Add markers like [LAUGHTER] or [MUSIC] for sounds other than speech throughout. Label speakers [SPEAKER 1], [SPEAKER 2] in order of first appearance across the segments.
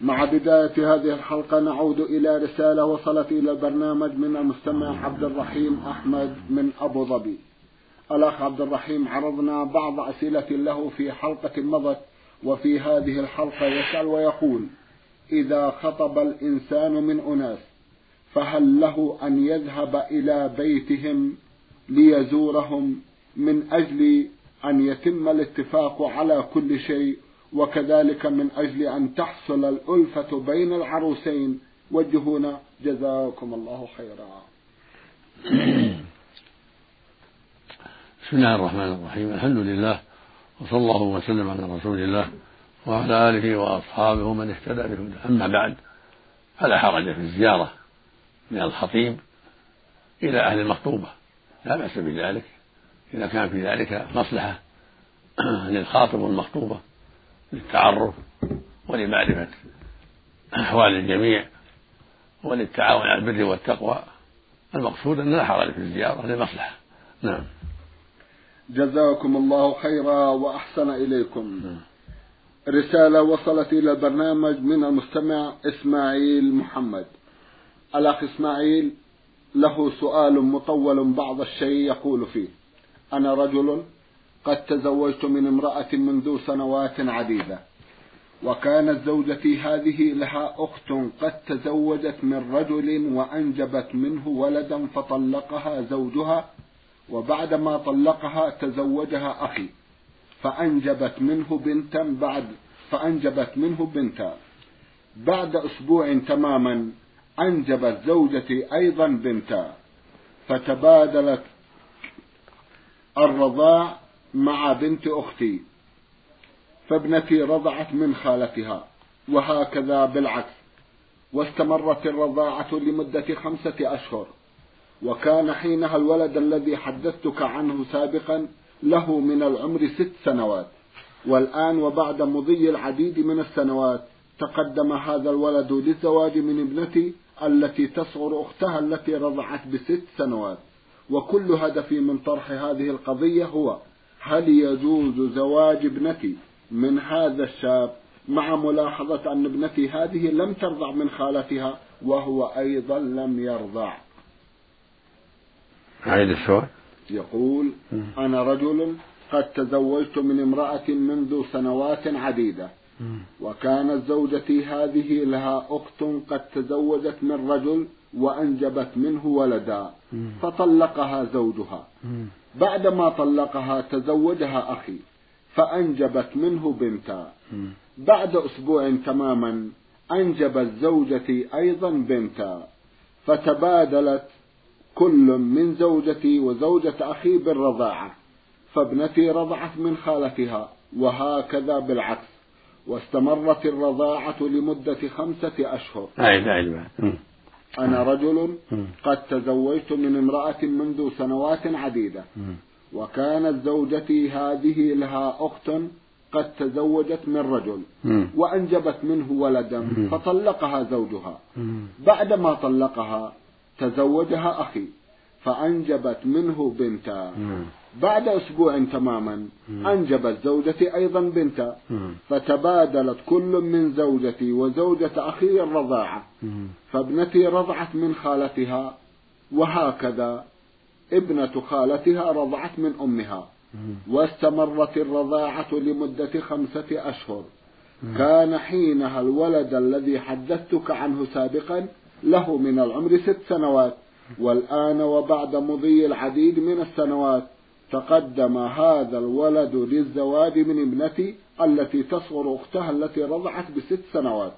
[SPEAKER 1] مع بداية هذه الحلقة نعود إلى رسالة وصلت إلى البرنامج من المستمع عبد الرحيم أحمد من أبو ظبي. الأخ عبد الرحيم عرضنا بعض أسئلة له في حلقة مضت وفي هذه الحلقة يسأل ويقول إذا خطب الإنسان من أناس فهل له أن يذهب إلى بيتهم ليزورهم من أجل أن يتم الاتفاق على كل شيء وكذلك من أجل أن تحصل الألفة بين العروسين. وجهونا جزاكم الله خيرا.
[SPEAKER 2] بسم الله الرحمن الرحيم. الحمد لله وصلى الله وسلم على رسول الله وعلى آله وأصحابه ومن اهتدى بهداه. أما بعد فلا حرج في الزيارة من الخطيب إلى أهل المخطوبة. لا بأس بذلك. إذا كان في ذلك مصلحة [CLEARS THROAT] للخاطب والمخطوبة. للتعرف ولمعرفة أحوال الجميع وللتعاون على البر والتقوى. المقصود أن لا حرج في الزيارة لمصلحة. نعم.
[SPEAKER 1] جزاكم الله خيرا وأحسن إليكم. رسالة وصلت إلى البرنامج من المستمع إسماعيل محمد. الأخ إسماعيل له سؤال مطول بعض الشيء يقول فيه. أنا رجل قد تزوجت من امرأة منذ سنوات عديدة. وكانت زوجتي هذه لها أخت قد تزوجت من رجل وأنجبت منه ولدا فطلقها زوجها وبعدما طلقها تزوجها أخي فأنجبت منه بنتا بعد فأنجبت منه بنتا. بعد أسبوع تماما أنجبت زوجتي أيضا بنتا فتبادلت الرضاع مع بنت أختي فابنتي رضعت من خالتها وهكذا بالعكس واستمرت الرضاعة لمدة خمسة أشهر. وكان حينها الولد الذي حدثتك عنه سابقا له من العمر ست سنوات. والآن وبعد مضي العديد من السنوات تقدم هذا الولد للزواج من ابنتي التي تصغر أختها التي رضعت بست سنوات. وكل هدفي من طرح هذه القضية هو هل يجوز زواج ابنتي من هذا الشاب مع ملاحظة أن ابنتي هذه لم ترضع من خالتها وهو أيضا لم يرضع؟
[SPEAKER 2] عيد السؤال.
[SPEAKER 1] يقول أنا رجل قد تزوجت من امرأة منذ سنوات عديدة. وكانت زوجتي هذه لها أخت قد تزوجت من رجل وأنجبت منه ولدا. فطلقها زوجها. بعدما طلقها تزوجها أخي فأنجبت منه بنتا. بعد أسبوع تماما أنجبت زوجتي أيضا بنتا. فتبادلت كل من زوجتي وزوجة أخي بالرضاعة فابنتي رضعت من خالتها وهكذا بالعكس. واستمرت الرضاعة لمدة خمسة أشهر.
[SPEAKER 2] أعد أعد
[SPEAKER 1] أنا رجل قد تزوجت من امرأة منذ سنوات عديدة. وكانت زوجتي هذه لها أخت قد تزوجت من رجل وأنجبت منه ولدا فطلقها زوجها. بعدما طلقها تزوجها أخي فأنجبت منه بنتا. بعد أسبوع تماما أنجبت زوجتي أيضا بنتا. فتبادلت كل من زوجتي وزوجة أخي الرضاعة. فابنتي رضعت من خالتها وهكذا ابنة خالتها رضعت من أمها. واستمرت الرضاعة لمدة خمسة أشهر. كان حينها الولد الذي حدثتك عنه سابقا له من العمر ست سنوات. والآن وبعد مضي العديد من السنوات تقدم هذا الولد للزواج من ابنتي التي تصغر أختها التي رضعت بست سنوات.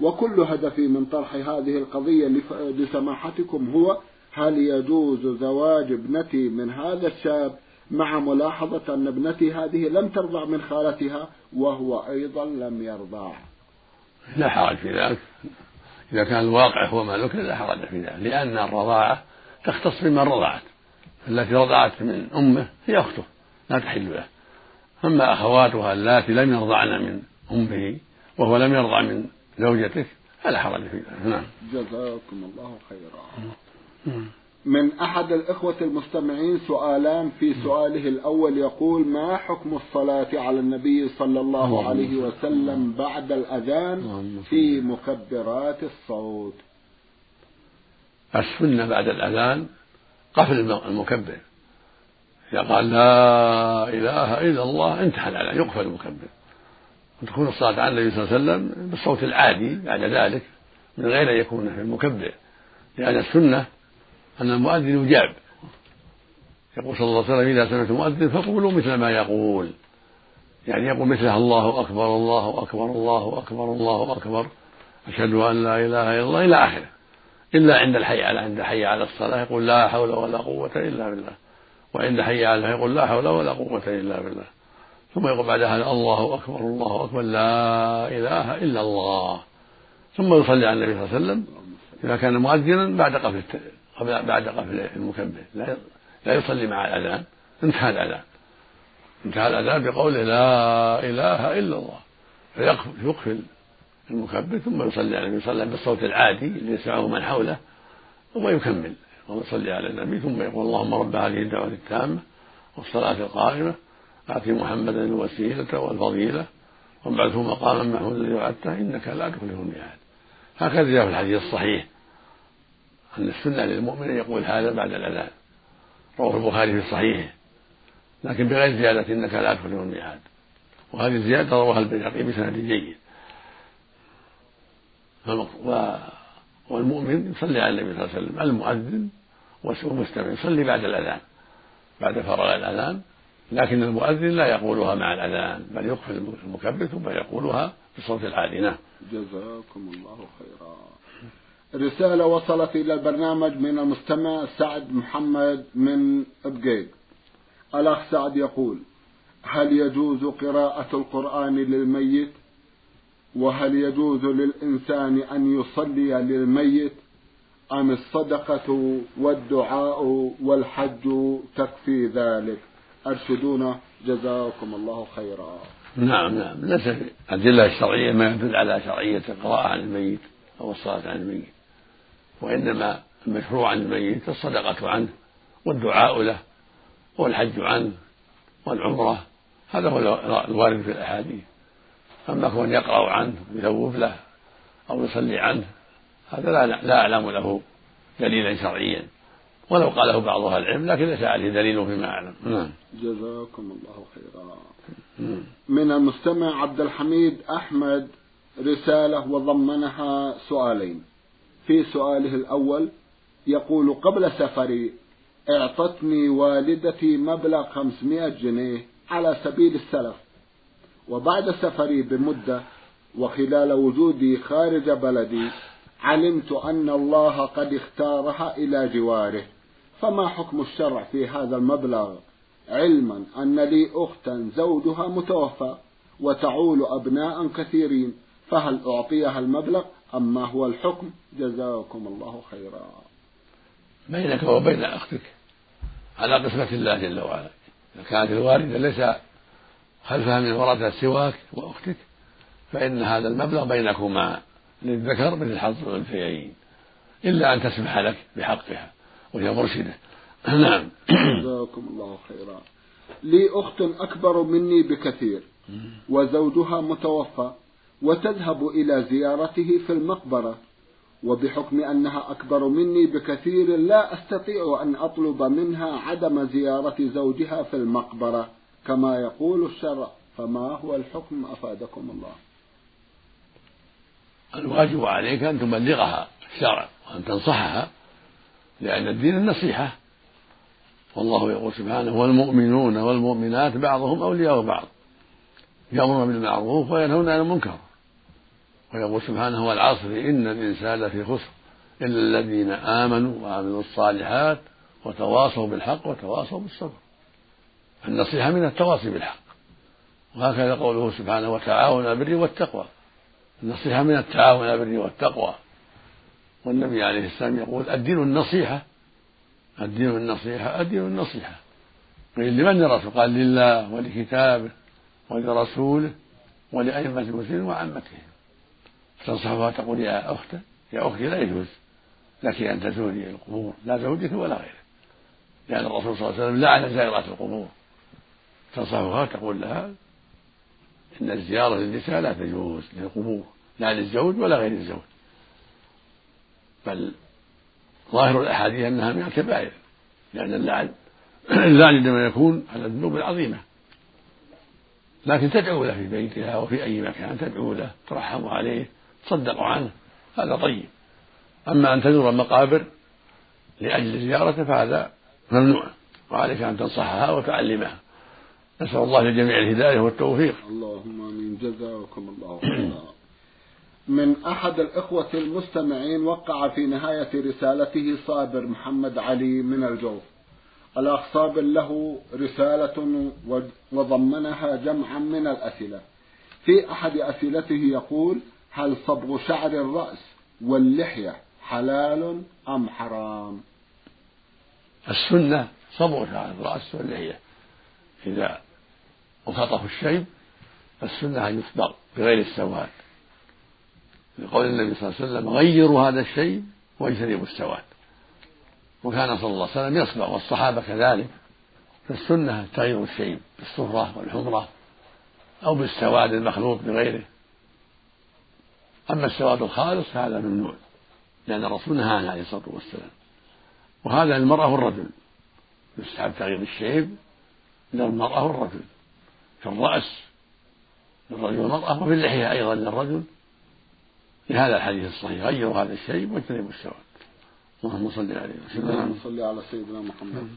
[SPEAKER 1] وكل هدفي من طرح هذه القضية لسماحتكم هو هل يجوز زواج ابنتي من هذا الشاب مع ملاحظة أن ابنتي هذه لم ترضع من خالتها وهو أيضا لم يرضع؟
[SPEAKER 2] لا حرج في ذلك. إذا كان الواقع هو ما ذكر لا حرج في ذلك لأن الرضاعة تختص بمن رضعت. التي رضعت من أمه هي أخته لا تحل له. أما أخواتها اللاتي لم يرضعن من أمه وهو لم يرضع من زوجته فلا حرج في ذلك نعم.
[SPEAKER 1] جزاكم الله خيرا. من أحد الإخوة المستمعين سؤالان في سؤاله الأول يقول ما حكم الصلاة على النبي صلى الله عليه وسلم بعد الأذان في مكبرات الصوت؟
[SPEAKER 2] السنة بعد الأذان قفل المكبر. إذا قال لا إله إلا الله انتهى الأذان يقفل المكبر. وتكون الصلاة على النبي صلى الله عليه وسلم بالصوت العادي بعد ذلك من غير أن يكون في المكبر. لأن السنة أن المؤذن يجاب. يقول صلى الله عليه وسلم إذا سمعت مؤذن فقولوا مثل ما يقول. يعني يقول مثلها الله أكبر الله أكبر الله أكبر الله أكبر. أشهد أن لا إله إلا الله إلى آخره. إلا عند الحي على عند الحي على الصلاة يقول لا حول ولا قوة إلا بالله. وعند حي على يقول لا حول ولا قوة إلا بالله. ثم يقول بعد هذا الله أكبر الله أكبر لا إله إلا الله. ثم يصلي على النبي صلى الله عليه وسلم إذا كان مؤذنا بعد قفل بعد قفل المكبر. لا لا يصلي مع الأذان انتهى الأذان. انتهى الأذان بقوله لا إله إلا الله. فيقفل المكبر ثم يصلي على النبي يصلي بالصوت العادي اللي يسمعه من حوله ثم يكمل. ويصلي على النبي ثم يقول اللهم رب هذه الدعوة التامة والصلاة القائمة آت محمدا الوسيلة والفضيلة وابعثه مقاما محمودا الذي وعدته إنك لا تخلف الميعاد. هكذا جاء في الحديث الصحيح أن السنة للمؤمن يقول هذا بعد الأذان. رواه البخاري في صحيحه. لكن بغير زيادة إنك لا تخلف الميعاد. وهذه الزيادة رواها البيهقي بسند جيد. والمؤمن يصلي على النبي صلى الله عليه وسلم المؤذن والمستمع يصلي بعد الأذان بعد فراغ الأذان لكن المؤذن لا يقولها مع الأذان بل يقفل المكبر ثم يقولها بصوت العادي نعم
[SPEAKER 1] جزاكم الله خيرا. رسالة وصلت إلى البرنامج من المستمع سعد محمد من بقيق الأخ سعد يقول هل يجوز قراءة القرآن للميت؟ وهل يجوز للإنسان أن يصلي للميت؟ أم الصدقة والدعاء والحج تكفي ذلك؟ أرشدونا جزاكم الله خيرا.
[SPEAKER 2] نعم نعم. ليس الأدلة الشرعية ما يدل على شرعية القراءة عن الميت أو الصلاة عن الميت. وإنما المشروع عن الميت الصدقة عنه والدعاء له والحج عنه والعمرة. هذا هو الوارد في الأحاديث. أما كون يقرأ عنه ويثوب له أو يصلي عنه هذا لا, لا أعلم له دليلا شرعيا. ولو قاله بعض أهل العلم لكن ليس عليه دليل فيما أعلم. نعم.
[SPEAKER 1] جزاكم الله خيرا. من المستمع عبد الحميد أحمد رسالة وضمنها سؤالين. في سؤاله الأول يقول قبل سفري اعطتني والدتي مبلغ 500 جنيه على سبيل السلف. وبعد سفري بمدة وخلال وجودي خارج بلدي علمت أن الله قد اختارها إلى جواره. فما حكم الشرع في هذا المبلغ؟ علما أن لي أختا زوجها متوفى وتعول أبناء كثيرين فهل أعطيها المبلغ أم ما هو الحكم؟ جزاكم الله خيرا.
[SPEAKER 2] بينك وبين أختك على قسمة الله جل وعلا. إذا كانت الوالدة ليس خلفها من ورثة سواك وأختك؟ فإن هذا المبلغ بينكما للذكر مثل حظ الأنثيين إلا أن تسمح لك بحقها وهي مرشدة. [CLEARS THROAT] نعم.
[SPEAKER 1] جزاكم الله خيرا. لي أخت أكبر مني بكثير وزوجها متوفى وتذهب إلى زيارته في المقبرة وبحكم أنها أكبر مني بكثير لا أستطيع أن أطلب منها عدم زيارة زوجها في المقبرة. كما يقول الشرع فما هو الحكم أفادكم الله؟
[SPEAKER 2] الواجب عليك أن تبلغها الشرع وأن تنصحها لأن الدين النصيحة. والله يقول سبحانه والمؤمنون والمؤمنات بعضهم أولياء بعض يأمرون بالمعروف وينهون عن المنكر. ويقول سبحانه والعصر إن الإنسان لفي خسر إلا الذين آمنوا وعملوا الصالحات وتواصوا بالحق وتواصوا بالصبر. النصيحة من التواصي بالحق. وهكذا قوله سبحانه وتعاون على البر والتقوى. النصيحة من التعاون على البر والتقوى. والنبي عليه السلام يقول الدين النصيحة. الدين النصيحة الدين النصيحة. قيل لمن الرسول؟ قال لله ولكتابه ولرسوله ولأئمة المسلمين وعامتهم. تنصحها تقول يا أخت يا أختي لا يجوز لك أن تزوري القبور لا زوجك ولا غيره. لأن الرسول صلى الله عليه وسلم لعن زائرات القبور. تنصحها تقول لها إن الزيارة للنساء لا تجوز للقبور لا للزوج ولا غير الزوج. بل ظاهر الأحاديث أنها من الكبائر لأن اللعن اللعن عندما يكون على الذنوب العظيمة. لكن تدعو له في بيتها وفي أي مكان تدعو له ترحم عليه تصدق عنه هذا طيب. أما أن تزور المقابر لأجل زيارته فهذا ممنوع وعليك أن تنصحها وتعلمها. نسأل الله للجميع الهداية والتوفيق.
[SPEAKER 1] اللهم آمين. جزاكم الله خيرا. من أحد الإخوة المستمعين وقع في نهاية رسالته صابر محمد علي من الجوف. الأخ صابر له رسالة وضمنها جمعا من الأسئلة. في أحد أسئلته يقول هل صبغ شعر الرأس واللحية حلال أم حرام؟
[SPEAKER 2] السنة صبغ شعر الرأس واللحية. إذا وخطف الشيب فالسنة أن يصبغ بغير السواد. لقول النبي صلى الله عليه وسلم غيروا هذا الشيب واجتنبوا السواد. وكان صلى الله عليه وسلم يصبغ والصحابة كذلك. فالسنة تغيير الشيب بالصفرة والحمرة أو بالسواد المخلوط بغيره. أما السواد الخالص فهذا ممنوع لأن الرسول نهى عليه الصلاة والسلام. وهذا للمرأة والرجل يستحب تغيير الشيب للمرأة والرجل. في الرأس للرجل والمرأة وفي اللحية أيضا للرجل. لهذا الحديث الصحيح غيروا هذا الشيء واجتنبوا السواد اللهم صل عليه وسلم.
[SPEAKER 1] اللهم صل على سيدنا محمد.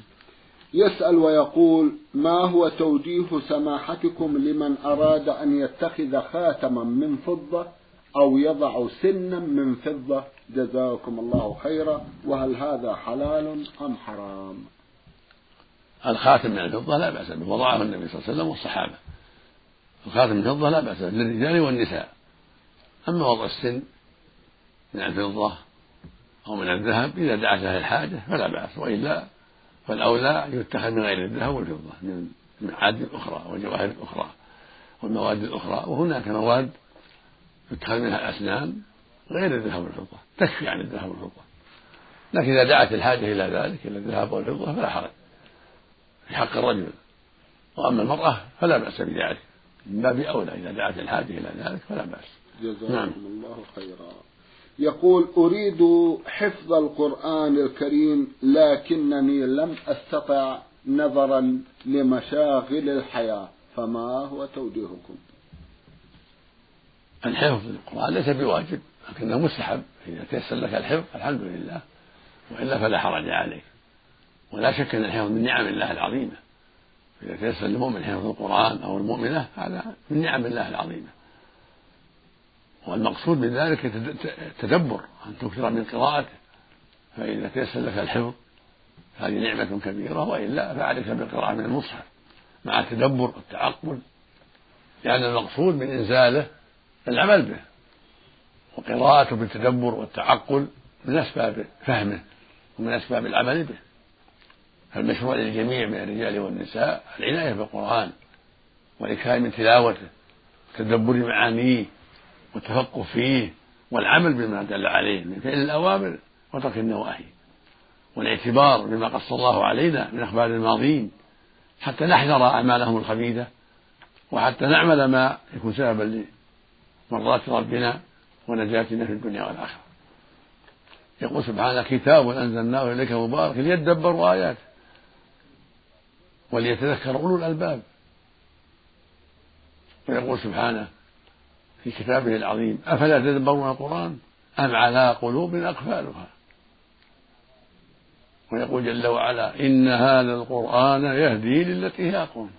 [SPEAKER 1] يسأل ويقول ما هو توجيه سماحتكم لمن أراد أن يتخذ خاتما من فضة أو يضع سنا من فضة؟ جزاكم الله خيرا. وهل هذا حلال أم حرام؟
[SPEAKER 2] الخاتم من الفضة لا بأس به وضعه النبي صلى الله عليه وسلم والصحابة. الخاتم من الفضة لا بأس به للرجال والنساء. أما وضع السن من الفضة أو من الذهب إذا دعت له الحاجة فلا بأس وإلا فالأولى يتخذ من غير الذهب والفضة من المعادن الأخرى والجواهر الأخرى والمواد الأخرى وهناك مواد يتخذ منها الأسنان غير الذهب والفضة تكفي عن الذهب والفضة. لكن إذا دعت الحاجة إلى ذلك إلى الذهب والفضة فلا حرج. في حق الرجل. وأما المرأة فلا بأس بذلك. من باب أولى إذا دعت الحاجة إلى ذلك فلا بأس.
[SPEAKER 1] جزاكم نعم. الله خيرا. يقول أريد حفظ القرآن الكريم لكنني لم أستطع نظرا لمشاغل الحياة. فما هو توجيهكم؟
[SPEAKER 2] الحفظ القرآن ليس بواجب لكنه مستحب. إذا تيسر لك الحفظ الحمد لله. وإلا فلا حرج عليك. ولا شك أن الحفظ من نعم الله العظيمة. إذا تيسر للمؤمن حفظ القرآن أو المؤمنة هذا من نعم الله العظيمة. والمقصود من ذلك التدبر أن تكثر من قراءته. فإذا تيسر لك الحفظ هذه نعمة كبيرة وإلا فعليك بالقراءة من المصحف. مع التدبر والتعقل لأن المقصود من إنزاله العمل به. وقراءته بالتدبر والتعقل من أسباب فهمه ومن أسباب العمل به. فالمشروع للجميع من الرجال والنساء العناية بالقرآن والإكثار من تلاوته وتدبر معانيه والتفقه فيه والعمل بما دل عليه من فعل الأوامر وترك النواهي والاعتبار بما قص الله علينا من أخبار الماضين حتى نحذر أعمالهم الخبيثة وحتى نعمل ما يكون سببا لمرضاة ربنا ونجاتنا في الدنيا والآخرة. يقول سبحانه كتاب أنزلناه إليك مبارك ليدبروا آياته. وليتذكر أولو الألباب. ويقول سبحانه في كتابه العظيم أفلا تدبرون القرآن؟ أم على قلوب أقفالها؟ ويقول جل وعلا إن هذا القرآن يهدي للتي هي أقوم.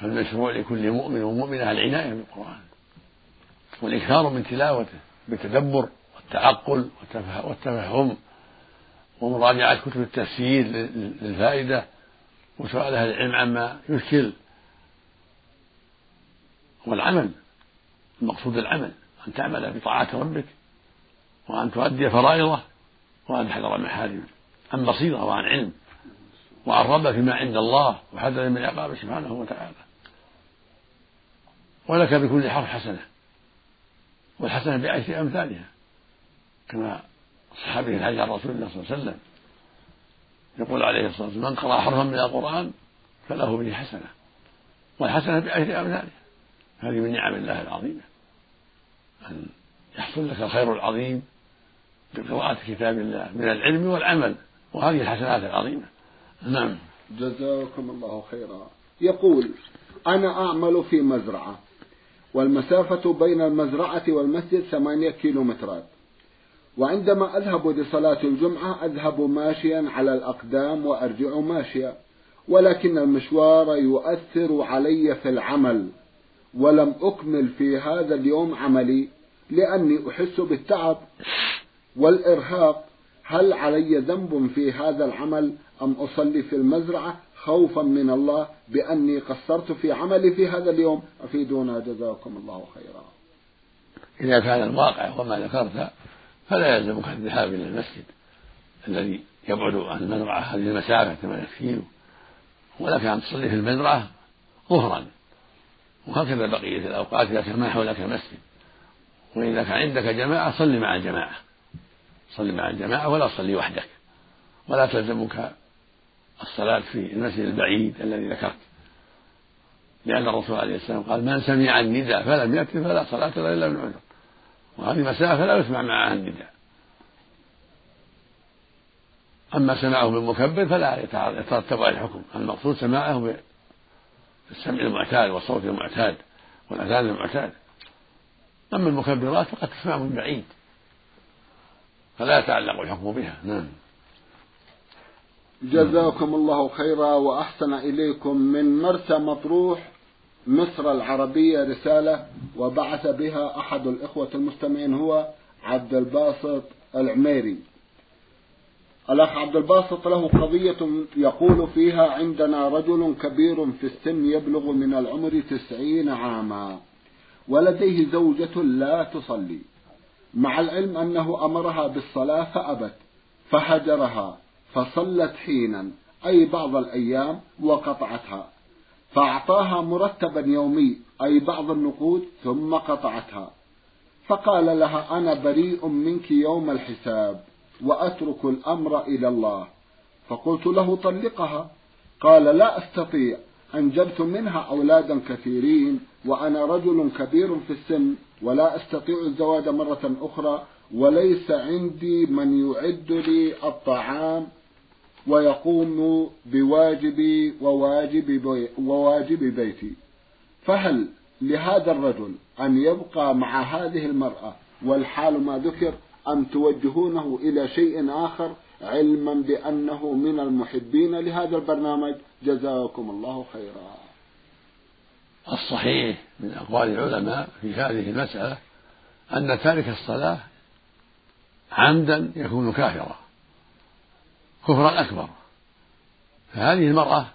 [SPEAKER 2] فالمشروع لكل مؤمن ومؤمنة العناية بالقرآن. والإكثار من تلاوته بالتدبر والتعقل والتفهم. ومراجعة كتب التفسير للفائدة وسؤال أهل العلم عما يشكل. والعمل المقصود العمل أن تعمل بطاعة ربك وأن تؤدي فرائضه وأن تحذر محارمه عن بصيرة وعن علم وعن رغبة فيما عند الله وحذر من عقابه سبحانه وتعالى. ولك بكل حرف حسنة والحسنة بعشر أمثالها كما صح به الحديث عن رسول الله صلى الله عليه وسلم. يقول عليه الصلاة والسلام من قرأ حرفا من القرآن فله به حسنة والحسنة بعشر أمثالها هذه من نعم الله العظيمة أن يحصل لك الخير العظيم بقراءة كتاب الله من العلم والعمل وهذه الحسنات العظيمة. نعم.
[SPEAKER 1] جزاكم الله خيرا. يقول أنا أعمل في مزرعة والمسافة بين المزرعة والمسجد ثمانية كيلومترات. وعندما أذهب لصلاة الجمعة أذهب ماشيا على الأقدام وأرجع ماشيا ولكن المشوار يؤثر علي في العمل ولم أكمل في هذا اليوم عملي لأني أحس بالتعب والإرهاق. هل علي ذنب في هذا العمل أم أصلي في المزرعة؟ خوفا من الله بأني قصرت في عملي في هذا اليوم. أفيدونا جزاكم الله خيرا.
[SPEAKER 2] إذا كان الواقع وما ذكرت فلا يلزمك الذهاب إلى المسجد الذي يبعد عن المزرعة هذه المسافة ثمانية كيلو ولك أن تصلي في المزرعة ظهرا. وهكذا بقية الأوقات إذا كان ما حولك مسجد وإذا كان عندك جماعة صل مع الجماعة. صل مع الجماعة ولا تصلي وحدك. ولا تلزمك الصلاة في المسجد البعيد الذي ذكرت. لأن الرسول عليه السلام قال من سمع النداء فلم يأتي فلا صلاة إلا من عذر وهذه مسافة لا يسمع معها النداء. أما سماعه بالمكبر فلا يترتب عليه الحكم. المقصود سماعه بالسمع المعتاد والصوت المعتاد والأذان المعتاد. أما المكبرات فقد تسمع من بعيد. فلا يتعلق الحكم بها. نعم.
[SPEAKER 1] جزاكم الله خيرا وأحسن إليكم من مرسى مطروح مصر العربية رسالة وبعث بها أحد الإخوة المستمعين هو عبد الباسط العميري. الأخ عبد الباسط له قضية يقول فيها عندنا رجل كبير في السن يبلغ من العمر تسعين عاما ولديه زوجة لا تصلي. مع العلم أنه أمرها بالصلاة فأبت فهجرها فصلت حينا أي بعض الأيام وقطعتها. فأعطاها مرتبا يومي أي بعض النقود ثم قطعتها. فقال لها أنا بريء منك يوم الحساب وأترك الأمر إلى الله. فقلت له طلقها. قال لا أستطيع. أنجبت منها أولادا كثيرين وأنا رجل كبير في السن ولا أستطيع الزواج مرة أخرى وليس عندي من يعد لي الطعام. ويقوم بواجبي وواجب وواجب بيتي. فهل لهذا الرجل أن يبقى مع هذه المرأة والحال ما ذكر أم توجهونه إلى شيء آخر علما بأنه من المحبين لهذا البرنامج؟ جزاكم الله خيرا.
[SPEAKER 2] الصحيح من أقوال العلماء في هذه المسألة أن تارك الصلاة عمدا يكون كافرا. كفرا أكبر. فهذه المرأة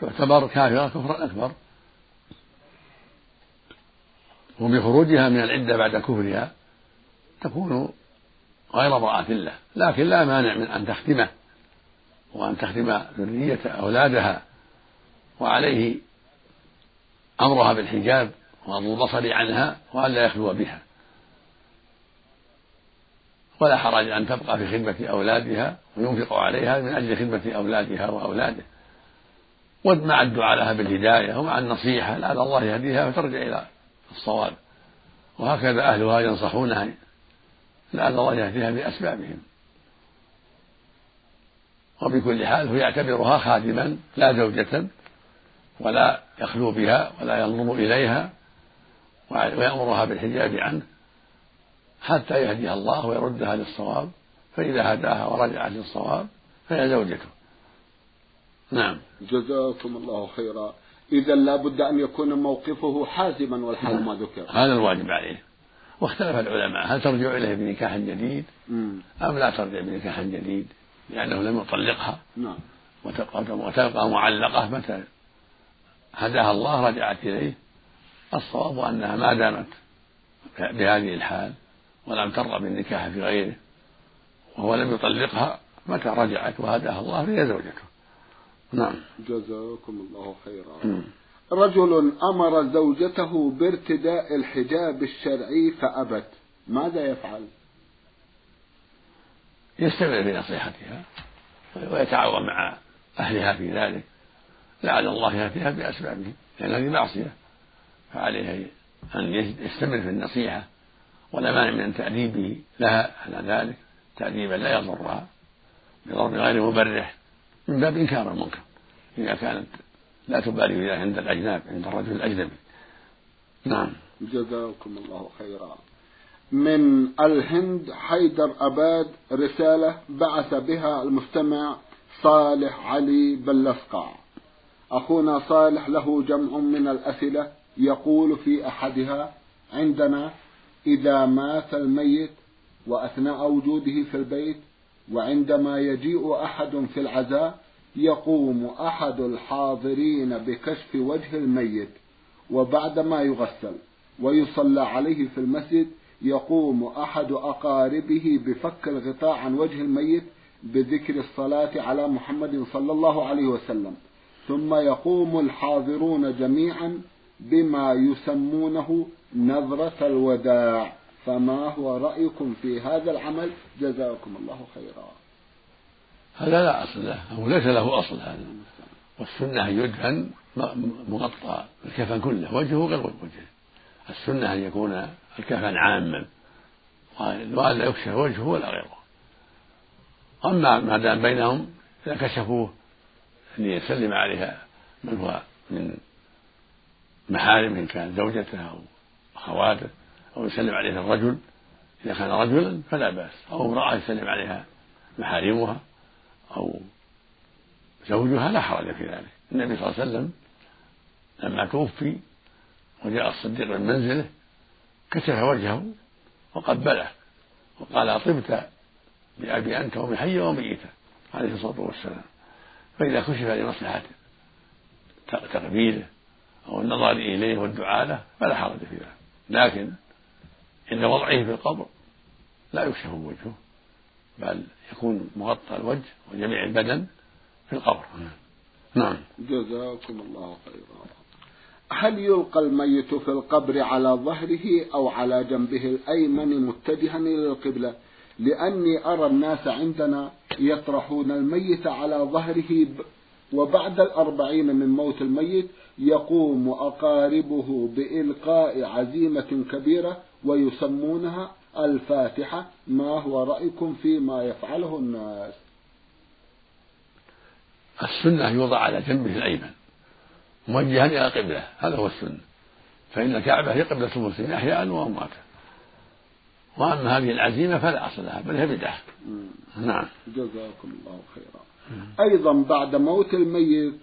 [SPEAKER 2] تعتبر كافرة كفرا أكبر. وبخروجها من العدة بعد كفرها تكون غير امرأة له لكن لا مانع من أن تختمه وأن تختم ذرية أولادها وعليه أمرها بالحجاب وغض البصر عنها وأن لا يخلو بها. ولا حرج أن تبقى في خدمة أولادها وينفق عليها من أجل خدمة أولادها وأولاده. ومع الدعاء لها بالهداية ومع النصيحة لعل الله يهديها فترجع إلى الصواب. وهكذا أهلها ينصحونها. لعل الله يهديها بأسبابهم. وبكل حال هو يعتبرها خادما لا زوجة ولا يخلو بها ولا ينظر إليها ويأمرها بالحجاب عنه. حتى يهديها الله ويردها للصواب فإذا هداها ورجعت للصواب فهي زوجته. نعم.
[SPEAKER 1] جزاكم الله خيرا. إذا لابد أن يكون موقفه حازما والحال نعم. ما ذكر.
[SPEAKER 2] هذا الواجب عليه. واختلف العلماء. هل ترجع إليه بنكاح جديد؟ أم لا ترجع بنكاح جديد؟ لأنه لم يطلقها.
[SPEAKER 1] نعم.
[SPEAKER 2] وتبقى معلقة. متى هداها الله رجعت إليه. الصواب أنها ما دامت بهذه الحال. ولم ترغب بالنكاح في غيره وهو لم يطلقها متى رجعت وهداها الله فهي زوجته نعم.
[SPEAKER 1] جزاكم الله خيرا. رجل أمر زوجته بارتداء الحجاب الشرعي فأبت. ماذا يفعل؟
[SPEAKER 2] يستمر في نصيحتها ويتعاون مع أهلها في ذلك. لعل الله يأتيها بأسبابه لأن هذه معصية. فعليه أن يستمر في النصيحة. ولا مانع من تأديبه لها على ذلك. تأديبا لا يضرها بضرب غير مبرح من باب إنكار المنكر. إذا كانت لا تبالي بها عند الأجناب عند الرجل الأجنبي. نعم.
[SPEAKER 1] جزاكم الله خيرا. من الهند حيدر أباد رسالة بعث بها المستمع صالح علي بلسقع أخونا صالح له جمع من الأسئلة يقول في أحدها عندنا إذا مات الميت وأثناء وجوده في البيت وعندما يجيء أحد في العزاء يقوم أحد الحاضرين بكشف وجه الميت وبعدما يغسل ويصلى عليه في المسجد يقوم أحد أقاربه بفك الغطاء عن وجه الميت بذكر الصلاة على محمد صلى الله عليه وسلم ثم يقوم الحاضرون جميعا بما يسمونه نظرة الوداع. فما هو رأيكم في هذا العمل؟ جزاكم الله خيرا.
[SPEAKER 2] هذا لا أصل له. أو ليس له أصل هذا. والسنة أن يدفن مغطى الكفن كله. وجهه غير وجهه. السنة أن يكون الكفن عاما. وألا يكشف وجهه ولا غيره. أما ما دام بينهم إذا كشفوه أن يسلم عليها من هو من محارمه إن كان زوجته أو أخواته أو يسلم عليها الرجل إذا كان رجلا فلا بأس أو امرأة يسلم عليها محارمها أو زوجها لا حرج في ذلك. النبي صلى الله عليه وسلم لما توفي وجاء الصديق من منزله كشف وجهه وقبله وقال طبت بأبي أنت وأمي حيا وميتا عليه الصلاة والسلام. فإذا كشف لمصلحة تقبيله أو النظر إليه والدعاء له فلا حرج في ذلك لكن عند وضعه في القبر لا يكشف وجهه بل يكون مغطى الوجه وجميع البدن في القبر. نعم.
[SPEAKER 1] جزاكم الله خيرا. هل يلقى الميت في القبر على ظهره أو على جنبه الأيمن متجها إلى القبلة؟ لأني أرى الناس عندنا يطرحون الميت على ظهره وبعد الأربعين من موت الميت يقوم أقاربه بإلقاء عزيمة كبيرة ويسمونها الفاتحة. ما هو رأيكم فيما يفعله الناس؟
[SPEAKER 2] السنة يوضع على جنبه الأيمن موجها إلى القبلة هذا هو السنة. فإن الكعبة هي قبلة المسلمين أحياء وأمواتا وأما هذه العزيمة فلا أصل لها بل هي بدعة. نعم.
[SPEAKER 1] جزاكم الله خيرا. أيضا بعد موت الميت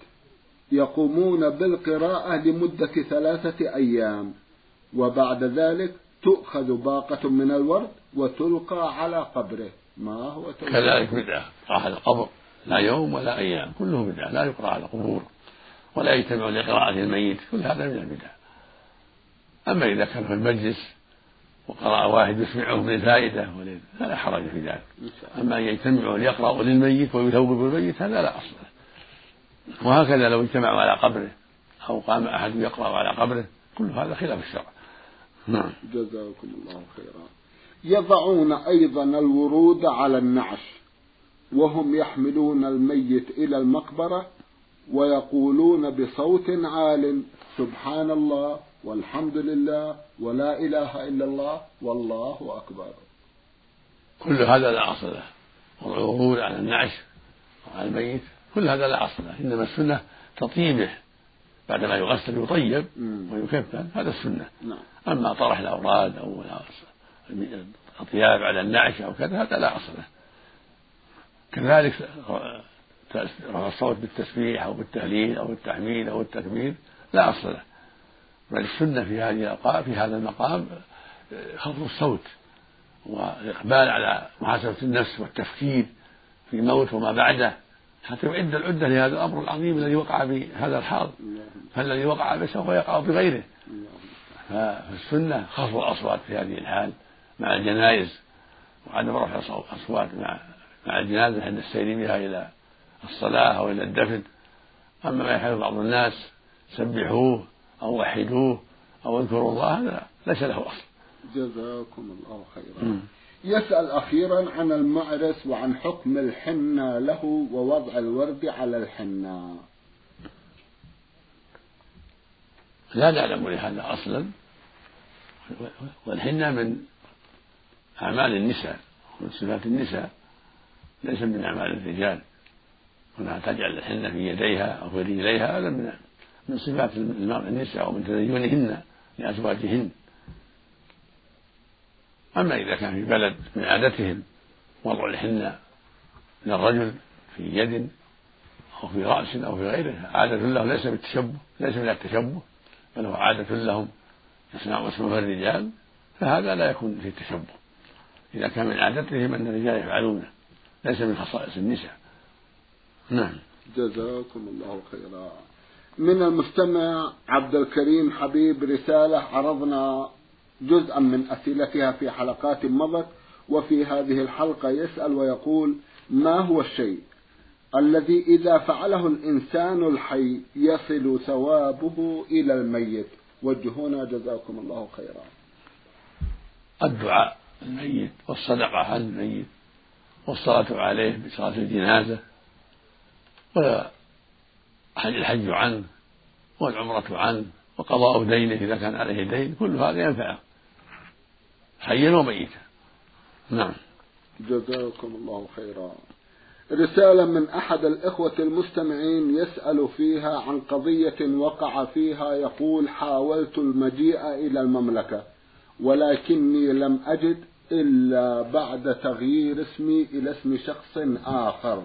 [SPEAKER 1] يقومون بالقراءة لمدة ثلاثة أيام وبعد ذلك تؤخذ باقة من الورد وتلقى على قبره. ما هو
[SPEAKER 2] تلقى؟ كذلك بدعة راح القبر لا يوم ولا أيام كله بدعة لا يقرأ على القبور ولا يجتمع لقراءة الميت كل هذا من البدع. أما إذا كان في المجلس وقرأ واحد يسمعه من الفائدة فلا حرج في ذلك. أما أن يجتمعوا ليقرأوا للميت ويثوبوا الميت هذا لا أصل له. وهكذا لو اجتمعوا على قبره أو قام أحد يقرأ على قبره كل هذا خلاف الشرع.
[SPEAKER 1] نعم. جزاكم الله خيرا. يضعون أيضا الورود على النعش وهم يحملون الميت إلى المقبرة ويقولون بصوت عال سبحان الله والحمد لله ولا إله إلا الله والله أكبر.
[SPEAKER 2] كل هذا لا أصل له. والعروض على النعش وعلى الميت. كل هذا لا أصل له إنما السنة تطيبه بعدما يغسل يطيب ويكفن هذا السنة.
[SPEAKER 1] نعم.
[SPEAKER 2] أما طرح الأوراد أو الأطياب على النعش أو كذا هذا لا أصل له. كذلك رفع الصوت بالتسبيح أو بالتهليل أو التحميد أو التكبير لا أصل له. بل السنة في هذه في هذا المقام خفض الصوت والإقبال على محاسبة النفس والتفكير في الموت وما بعده. حتى يعد العدة لهذا الأمر العظيم الذي وقع بهذا الحال فالذي وقع به سوف يقع بغيره فالسنة خفض الأصوات في هذه الحال مع الجنائز وعدم رفع الأصوات مع مع الجنازة عند السير بها إلى الصلاة أو إلى الدفن. أما ما يحدث بعض الناس سبحوه أو وحدوه أو اذكروا الله هذا ليس له أصل.
[SPEAKER 1] جزاكم الله خيرا. يسأل أخيرا عن المعرس وعن حكم الحنة له ووضع الورد على الحنة.
[SPEAKER 2] لا نعلم لهذا أصلا. والحنة من أعمال النساء ومن صفات النساء ليس من أعمال الرجال. هنا تجعل الحنة في يديها أو في رجليها هذا من من صفات النساء ومن تدينهن لأزواجهن. أما إذا كان في بلد من عادتهم وضع الحنة للرجل في يد أو في رأس أو في غيره عادة له ليس بالتشبه ليس من التشبه بل هو عادة لهم يصنعون اسمه الرجال فهذا لا يكون في التشبه. إذا كان من عادتهم أن الرجال يفعلونه ليس من خصائص النساء. نعم.
[SPEAKER 1] جزاكم الله خيرا. من المستمع عبد الكريم حبيب رسالة عرضنا جزءا من أسئلتها في حلقات مضت وفي هذه الحلقة يسأل ويقول ما هو الشيء الذي إذا فعله الإنسان الحي يصل ثوابه إلى الميت؟ وجهونا جزاكم الله خيرا.
[SPEAKER 2] الدعاء الميت والصدقة عن الميت والصلاة عليه بصلاة الجنازة والحج عنه والعمرة عنه وقضاء دينه إذا كان عليه دين كل هذا ينفعه. حيا وميتا. نعم.
[SPEAKER 1] جزاكم الله خيرا. رسالة من أحد الإخوة المستمعين يسأل فيها عن قضية وقع فيها يقول حاولت المجيء إلى المملكة ولكني لم أجد إلا بعد تغيير اسمي إلى اسم شخص آخر.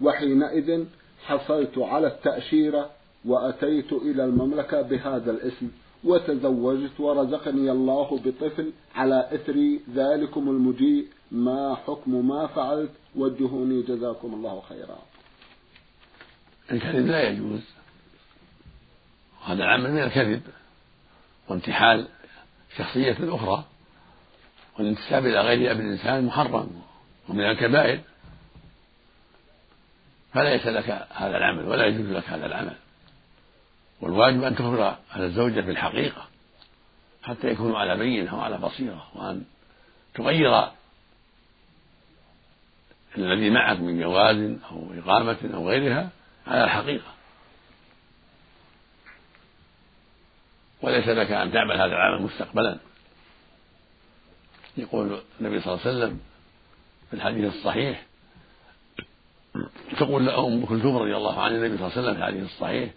[SPEAKER 1] وحينئذ حصلت على التأشيرة وأتيت إلى المملكة بهذا الاسم. وتزوجت ورزقني الله بطفل على إثر ذلكم المجيء. ما حكم ما فعلت؟ وجهوني جزاكم الله خيرا.
[SPEAKER 2] الكذب لا يجوز. هذا العمل من الكذب وانتحال شخصية أخرى. والانتساب إلى غير أب الإنسان محرم ومن الكبائر. فليس لك هذا العمل ولا يجوز لك هذا العمل. والواجب أن تخبر على الزوجة بالحقيقة حتى يكونوا على بينة وعلى بصيرة وأن تغير الذي معك من جواز أو إقامة أو غيرها على الحقيقة. وليس لك أن تعمل هذا العمل مستقبلا. يقول النبي صلى الله عليه وسلم في الحديث الصحيح تقول أم كلثوم رضي الله عنها النبي صلى الله عليه وسلم في الحديث الصحيح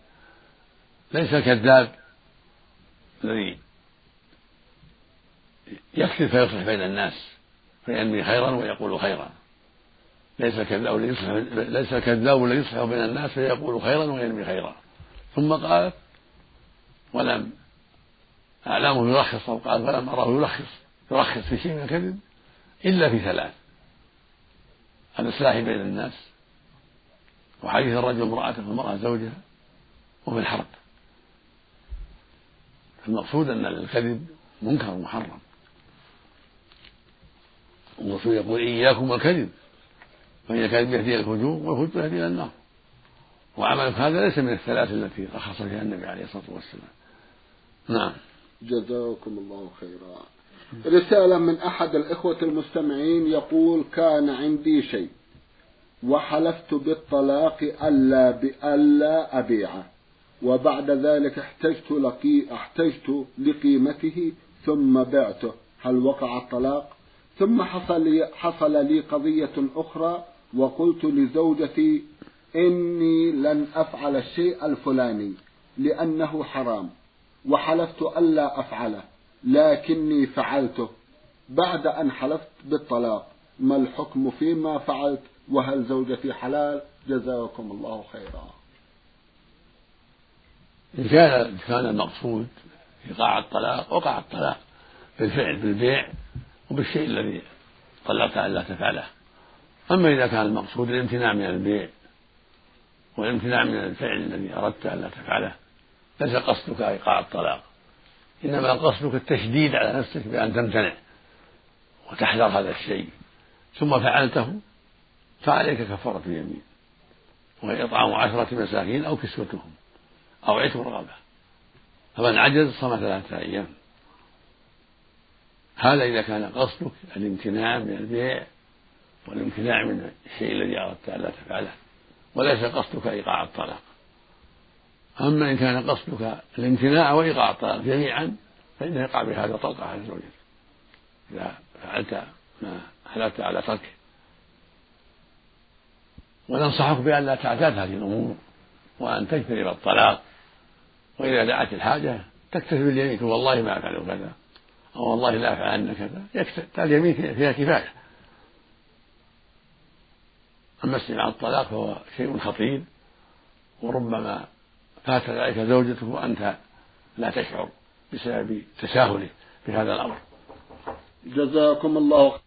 [SPEAKER 2] ليس الكذاب الذي يكذب فيصلح بين الناس فينمي خيرا ويقول خيرا. ليس الكذاب الذي يصلح ليس الكذاب الذي يصلح بين الناس فيقول خيرا وينمي خيرا. ثم قال ولم أعلامه يرخص أو قال فلم أراه يرخص يرخص في شيء من الكذب إلا في ثلاث. الإصلاح بين الناس وحديث الرجل امرأته والمرأة زوجها وفي الحرب. المقصود أن الكذب منكر محرم. الرسول يقول إياكم والكذب فإن الكذب يهدي إلى الفجور والفجور يهدي إلى النار. وعملك هذا ليس من الثلاث التي رخص فيها النبي عليه الصلاة والسلام. نعم.
[SPEAKER 1] جزاكم الله خيرا. رسالة من أحد الإخوة المستمعين يقول كان عندي شيء وحلفت بالطلاق ألا بألا أبيعه. وبعد ذلك احتجت لقي احتجت لقيمته ثم بعته. هل وقع الطلاق؟ ثم حصل لي حصل لي قضية أخرى وقلت لزوجتي إني لن أفعل الشيء الفلاني لأنه حرام وحلفت ألا أفعله لكني فعلته. بعد أن حلفت بالطلاق ما الحكم فيما فعلت؟ وهل زوجتي حلال؟ جزاكم الله خيرا.
[SPEAKER 2] إن كان كان المقصود إيقاع الطلاق وقع الطلاق بالفعل بالبيع وبالشيء الذي طلقت ألا تفعله. أما إذا كان المقصود الامتناع من البيع والامتناع من الفعل الذي أردت ألا تفعله ليس قصدك إيقاع الطلاق إنما قصدك التشديد على نفسك بأن تمتنع وتحذر هذا الشيء. ثم فعلته فعليك كفارة اليمين وهي إطعام عشرة مساكين أو كسوتهم. أو عتق رغبة فمن عجز صام ثلاثة أيام. هذا إذا كان قصدك الامتناع من البيع والامتناع من الشيء الذي أردت ألا تفعله وليس قصدك إيقاع الطلاق. أما إن كان قصدك الامتناع وإيقاع الطلاق جميعا فإنه يقع بهذا طلقة على زوجك إذا فعلت ما حلفت على تركه. وننصحك بأن لا تعتاد هذه الأمور. وأن تجتنب الطلاق وإذا دعت الحاجة تكتفي باليمين والله ما أفعل كذا أو والله لا أفعل كذا. يكتفي اليمين فيها كفاية. أما استماع الطلاق فهو شيء خطير وربما فات ذلك زوجته وأنت لا تشعر بسبب تساهله في هذا الأمر.
[SPEAKER 1] جزاكم الله